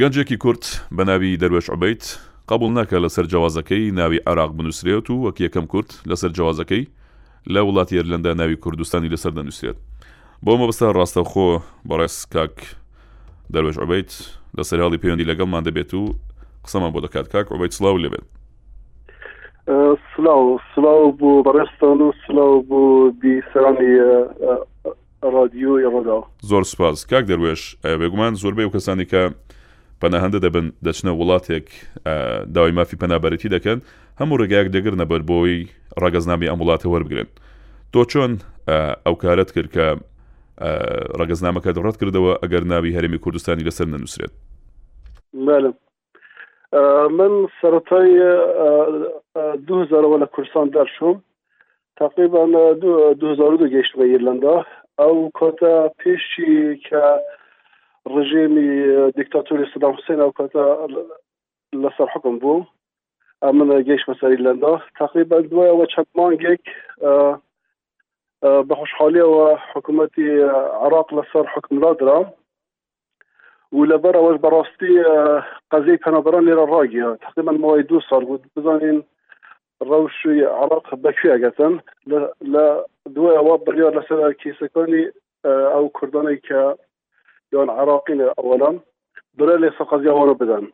گەنجێکی کورد بە ناوی دەروێش عوبەید قەبوڵ ناکا لە سەر جەوازەکەی ناوی عێراق بنوسرێت و وەک یەکەم کورد لە سەر جەوازەکەی لە وڵاتی ئێرلەندا ناوی کوردستانی لە سەر دەنوسرێت بۆ مەبەستە ڕاستەوخۆ بەڕێز کاک دەروێش عوبەید لە سەرهاڵی پەیوەندی لەگەڵمان دەبێت و قسەمان بۆ دەکات کاک عوبەید سڵاو لێبێت سلااو سلااو بۆ بەڕێستان و سلااو بۆ بیسەرانی ڕادیۆی ڕۆداو. زۆر سوپاس کاک دەروێش، بێگومان زۆربەی ئەو کەسانەی کە پەناهەندە دەبن دەچنە وڵاتێک داوای مافی پەنابەرێتی دەکەن هەموو ڕێگایەک دەگرنە بەر بۆی ڕەگەزنامی ئەم وڵاتە وەربگرن تۆ چۆن ئەو کارت کرد کە ڕەگەزنامەکە دڕەت کردەوە ئەگەر ناوی هەرێمی کوردستانی لەسەر نەنووسرێت من سەتای دوهزارەوە لە کوردستان دەرچووم تقریبان دوهزار دو گەشتمە ئیرلندا ئەو کۆتا پێشی کە ڕژێمی دیکتاتوری سدام حوسێن ئەو کۆتا لەسەر حکم بوو من گەشتمە سەر ئیرلندا تقریبا دوایەوە چەند مانگێک بە خۆشحالیەوە حکوومەتی عراق لەسەر حکمرا درا و لەبەر ئەوەش بەڕاستی قەزیی پەنابەران لێرە ڕاگیە تقریبان ماوەی دوو ساڵ بوو بزانین ڕەوشی عراق بەکوێ ئەگەتن لە دوای ئەوە بڕیار لەسەر کیسەکانی ئەو کوردانەی کە یان عراقی لە ئەوەلام برای لێسە قەزیاوانە بدەن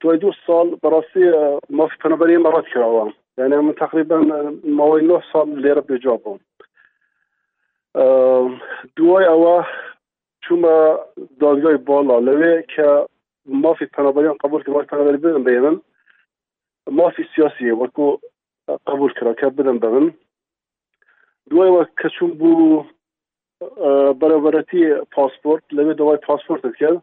دوای دوو ساڵ بەڕاستی ماف پەنەبەری ئێمە ڕەت کراوە یعنی من تقریبا ماوەی نۆ ساڵ لێرە بێجواب بووم دوای ئەوە چوومە دادگای باڵا لەوێ کە مافی پەنەبەریان قبول کە مافی پەنەبەری بدەن بە من مافی سیاسیە وەکو قبول کرا کە بدەن بە من دوای وە کە چوون بوو بەرەبەرەتی پاسپۆرت لەوێ دەوای پاسپۆرتت کرد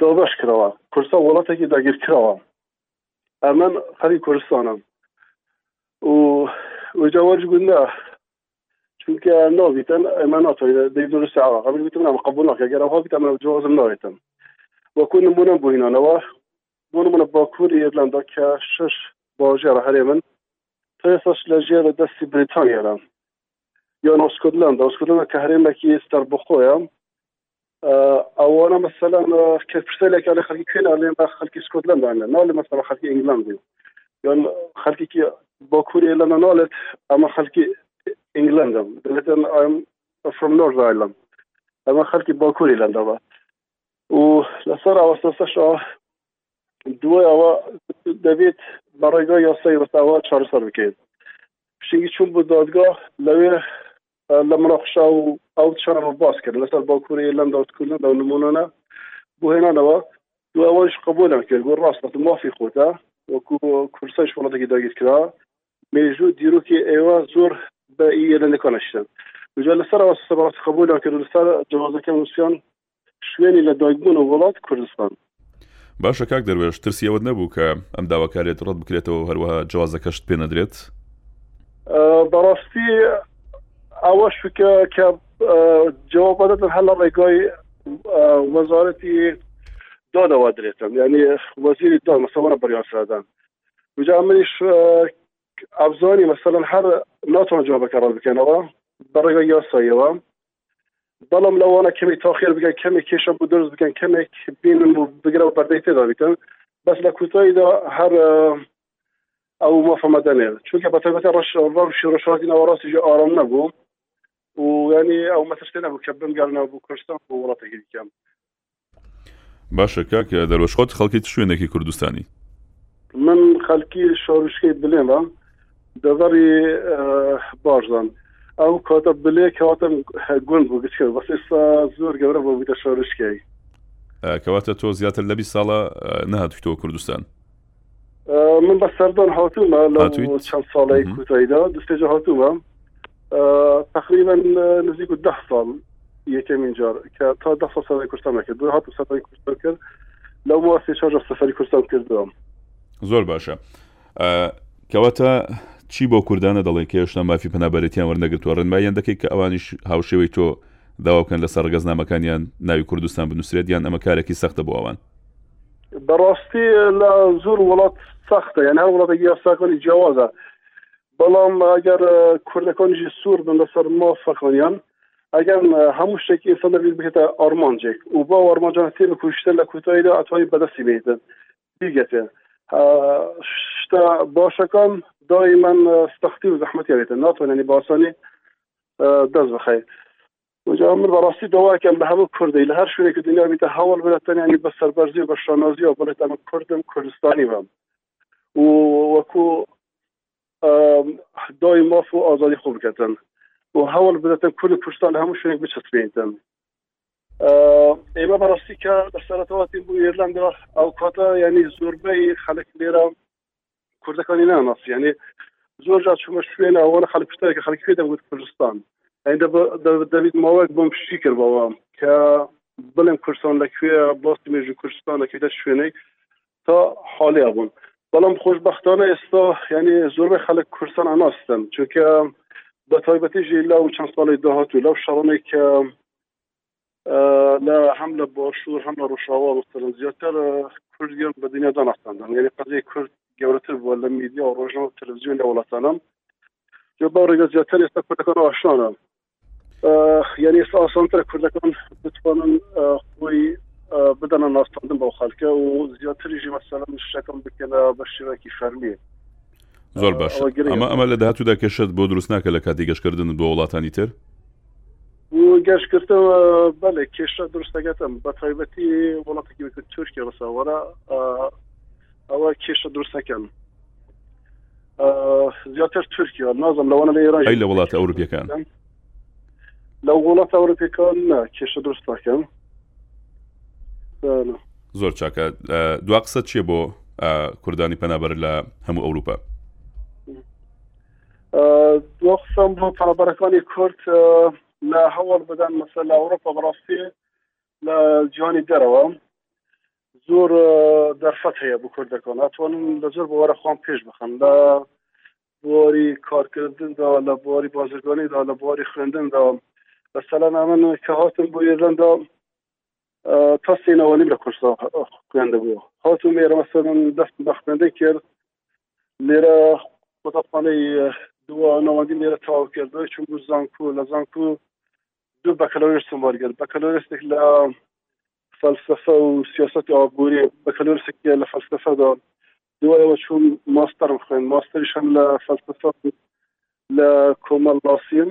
دابەش کراوە. کوردستان وڵاتێکی داگیرکراوە. ئەمن خەڵکی کوردستانم و وجا وەرج گوندە چونکە نابیتن ئەمە ناتوانین دەی دروست عراق ئەمن گوتم نام قبول ناکە گەر ئەوها بیتە منە جوازم ناوێتم وەکو نمونەم بۆ هینانەوە بۆ نمونە باکووری ئێرلندا کە شش باژێڕە هەرێ من تا ئێستاش لە ژێر دەستی بریتانیاە یان ئۆسکوتلندا ئۆسکوتلندا کە هەرێمێکی ستەر بخۆیە ئەوانە مەسەلەن کە پرسە لەکە لە خەڵکی کوێن ئەڵێن بە خەڵکی سکۆتلندانە ناڵێ مەسەڵە خەڵکی ئینگلاندی یان خەڵکیکی باکووری ئێلەنە ناڵێت ئەمە خەڵکی ئینگلندم دەێتن ئەم فم نۆرز ئایلم ئەمە خەڵکی باکووری لەندەوە و لەسەر ئەوەستەسەشەوە دوای ئەوە دەبێت بە ڕێگا یاسای وەساوە چارەسەر بکەیت شتێکی چون بۆ دادگا لەوێ لە مەناقشە و ئەو چەنەڵ باس کرد لەسەر باکووری لەندە و سکوولەند و نمونەە بۆ هێنانەوە دو ئەوەش قبولیان کرد گۆ ڕاستە تو مافی خۆتە وەکو کوردستانش وڵاتێکی داگیر کرا مێژوو دیرۆکی ئێوە زۆر بە ئی ئێلەندەکانە شتن جا لەسەر ئەوە سەباس قبولیان کرد لەسەر جەوازەکە نووسیان شوێنی لە دایکبوون و وڵاتی کوردستان. باشە کاک دەروێش ترسی ئەوەت نەبوو کە ئەم داواکاریت ڕەت بکرێتەوە و هەروەها جوازەکەشت پێ نەدرێت؟ بەڕاستی ئەوە شوکە کە جوابەدەن هەر لە ڕێگای وەزارەتی دادەوا درێتم یعنی وەزیری دا مەسەوەە بڕیاسادان وجا منیش ئەبزانی مەسەن هەر ناتوان جوابەکە ڕاز بکەنەوە بەڕێگە یاسایەوە بەڵام لەوانە کەمی تاخێر بگەن کەمێک کێشە بۆ دەست بگەن کەمێک بینن و بگرە و بەردەی تێدا بیتن بەس لە کوتاییدا هەر ئەو مافەمەدەنێ چونکە بەتەبەتە ڕەش ڕەش ڕشاتی ناوەڕاستیژە ئارام نەبوو و ینی ئەو مەترسێ نەبوو کە بمگەرنەوە بۆ کوردستان بۆ وڵاتێکی دیکەم باشە کاک دەروەش خۆت خەڵکی چ شوێنێکی کوردستانی من خەلکی شارشکەی بلێمە دەڤەری باشدان ئەو کاتە بلێ کەواتم گوند بوو گچکە بەس ئێستا زۆر گەورە بۆ بوویتە شارشکایی کەواتە تۆ زیاتر لە بی ساڵە نهاتویتەوە کوردستان من بە سەردان هاتوومە لە چەند ساڵی کوتایدا دوستێجا هاتوومە تقریبا نزیک و ده ساڵ یەکەمین جار کە تا ده ساڵ سەرای کوردستان نەکرد هات و سەرای کوردستان کرد لەو ماسی شارجە سەفری کوردستان کردوم زۆر باشە کەواتە چی بۆ کوردانە دەڵێ کە هێشتا مافی پەنابەرێتیان وەرنەگرتووە ڕێنمایان دەکەیت کە ئەوانیش هاوشێوەی تۆ داواکەن لەسەر ڕگەزنامەکانیان ناوی کوردستان بنووسێت یان ئەمە کارێکی سەختە بۆ ئەوان بەڕاستی لە زۆر وڵات سەختە یان هەر وڵاتێک یاساکانی جیاوازە بەڵام ئەگەر کوردەکانیشی سوور بن لەسەر مافەکانیان ئەگەر هەموو شتێک ئێستا دەبێت بێتە ئارمانجێک و بۆ ئارمانجان تێ بکوشتن لە کوتاییدا ئەتوانی بەدەستی بێتن بیگەتێ شتە باشەکان دایمەن سەختی و زەحمەتی بێتن ناتوانێنی باسانی دەست بخەیت جا من بەڕاستی داواکەم بە هەموو کوردی لە هەر شوێنێکی دنیا بیتە هەوڵ بدە تەنیانی بە سەربەرزی و بە شانازیەوە بڵێت ئەمە کوردم کوردستانی بم و وەکو دای ماف و ئازادی خۆ بکەتن و هەوڵ بدەتن کورد کوردستان لە هەموو شوێنێک بچەسپێنتن ئێمە بەڕاستی کە لە سەرەتەوەتی بوو ئێرلندا ئەو کاتە ینی زۆربەی خەلک لێرە کوردەکانی ناناسی یعنی زۆر جا چومە شوێنە ئەوەنە خەڵک پرسیارێکە خەڵکی پێ دەگوت کوردستان یعنی دەبیت ماوەیەک بۆم شتی کردەوە کە بڵێم کوردستان لە کوێ باسی مێژوی کوردستان دەکەی لە شوێنەی تا حاڵیا بوون بەڵام خۆشببختانە ئێستا یعنی زۆربەی خەڵک کوردستان ئەناستن چونکە بە تایبەتیژی لەو چەند ساڵی داهاتوو لەو شەڕانەی کە لە هەم لە باشوور هەم لە ڕۆژاوا وەختەرە زیاتر کوردیان بە دنیا داناستاندن یعنی قەزەی کورد گەورەتر بووە لە میدیا و ڕۆژنە و تەلەڤزیۆن لە وڵاتانم جا بەو ڕێگە زیاتر ئێستا کوردەکان ئاشانە یعنی ئێستا ئاسانترە کوردەکان بتوانن خۆی بدەنە ناستاندن بەو خەلکە و زیاتریژی مەسەلم شتەکەم بکەنە بە شێوەکی فەرمی زۆر باش ئەمە ئەمە لە داهاتوودا کێشت بۆ دروست ناکە لە کاتی گەشتکردن بۆ وڵاتانی تر گەشت کردەوە بەێ کێشە دروستەکەتم بە تایبەتی وڵاتێکی وەکە تورکی ڕساوەرە ئەوە کێشە دروستەکەم زیاتر تورکیا نازم لەوانە لە ئێران لە وڵاتە ئەوروپیەکان لە وڵات ئەوروپیەکان نا کێشە دروستەکەم زۆر چاکە دوا قسە چیە بۆ کوردانی پەنابەر لە هەموو ئەوروپا دو قسەم بۆ پەڕەبەرەکانی کورد لە هەوڵ بدەن مەسە لە ئەوروپا بەڕاستی لە جوانی دەرەوە زۆر دەرفەت هەیە بۆ کورد دەکەن ئەتوانن لە زۆر بۆوەرە خۆم پێش بخەن لە بۆری کارکردندا لە بۆری بازرگانیدا لە بۆری خوێندندا بەسەلا نامن کە هاتن بۆ ئێرلندا تا سێنەوەنیم لە کورسا خوێندە بوو هاتو مێرە مەسەن دەست بە خوێندە کرد لێرە قوتابخانەی دووە ناوەندی لێرە تەواو کرد دوای چون بوو زانکو لە زانکو دوو بەکەلۆرسم وەرگرت بەکەلۆرسێک لە فەلسفە و سیاستی ئابووری بەکەلۆرسێکە لە فەلسفەدا دوایەوە چون ماستەرم خوێن ماستەریشم لە فەلسفە لە کۆمەڵ ناسیم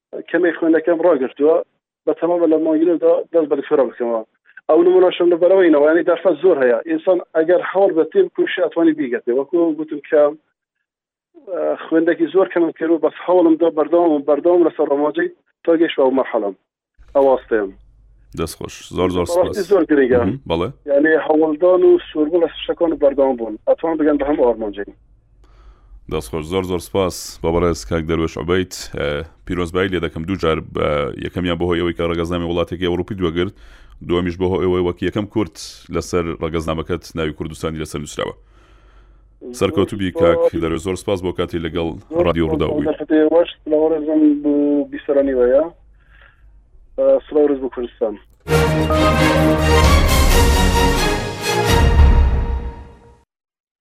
کەمێک خوێنەکەم ڕاگرتووە بە تەمامە لە مانگینەدا دەست بە دکتۆرا بکەمەوە ئەو نمونەشم لە بەرەوەی نەوەیانی دەرفەت زۆر هەیە ئینسان ئەگەر هەوڵ بە تێ بکوشی ئەتوانی بیگەتێ وەکو گوتم کە خوێندێکی زۆر کەمم کرد و بەس هەوڵم دا بەردەوام و بەردەوام لەسەر ڕۆماجی تا گەشت بە مەحەڵم ئەواستێم دەستخۆش زۆر زۆر زۆر گرنگە بەڵێ یعنی هەوڵدان و سووربوو لە شەکان و بەردەوام بوون ئەتوان بگەن بە هەم ئارمانجین دەست خۆش زۆر زۆر سپاس بە بەڕێز کاک دەروێش عبیت پیرۆزبایی لێ دەکەم دوو جار بە یەکەمیان بەهۆی ئەوەی کە ڕگەزنامی وڵاتێکی ئەوروپی دووەگرت دومیش بەهۆ ئەوەی وەک یەکەم کورت لەسەر ڕگەزنامەکەت ناوی کوردستانی لەسەر نووسراوە سەرکەوتوبی کاک دەرە زۆر سپاس بۆ کاتی لەگەڵ ڕادی ڕووداوی بیسەرانی وەیە سلااوڕز بۆ کوردستان.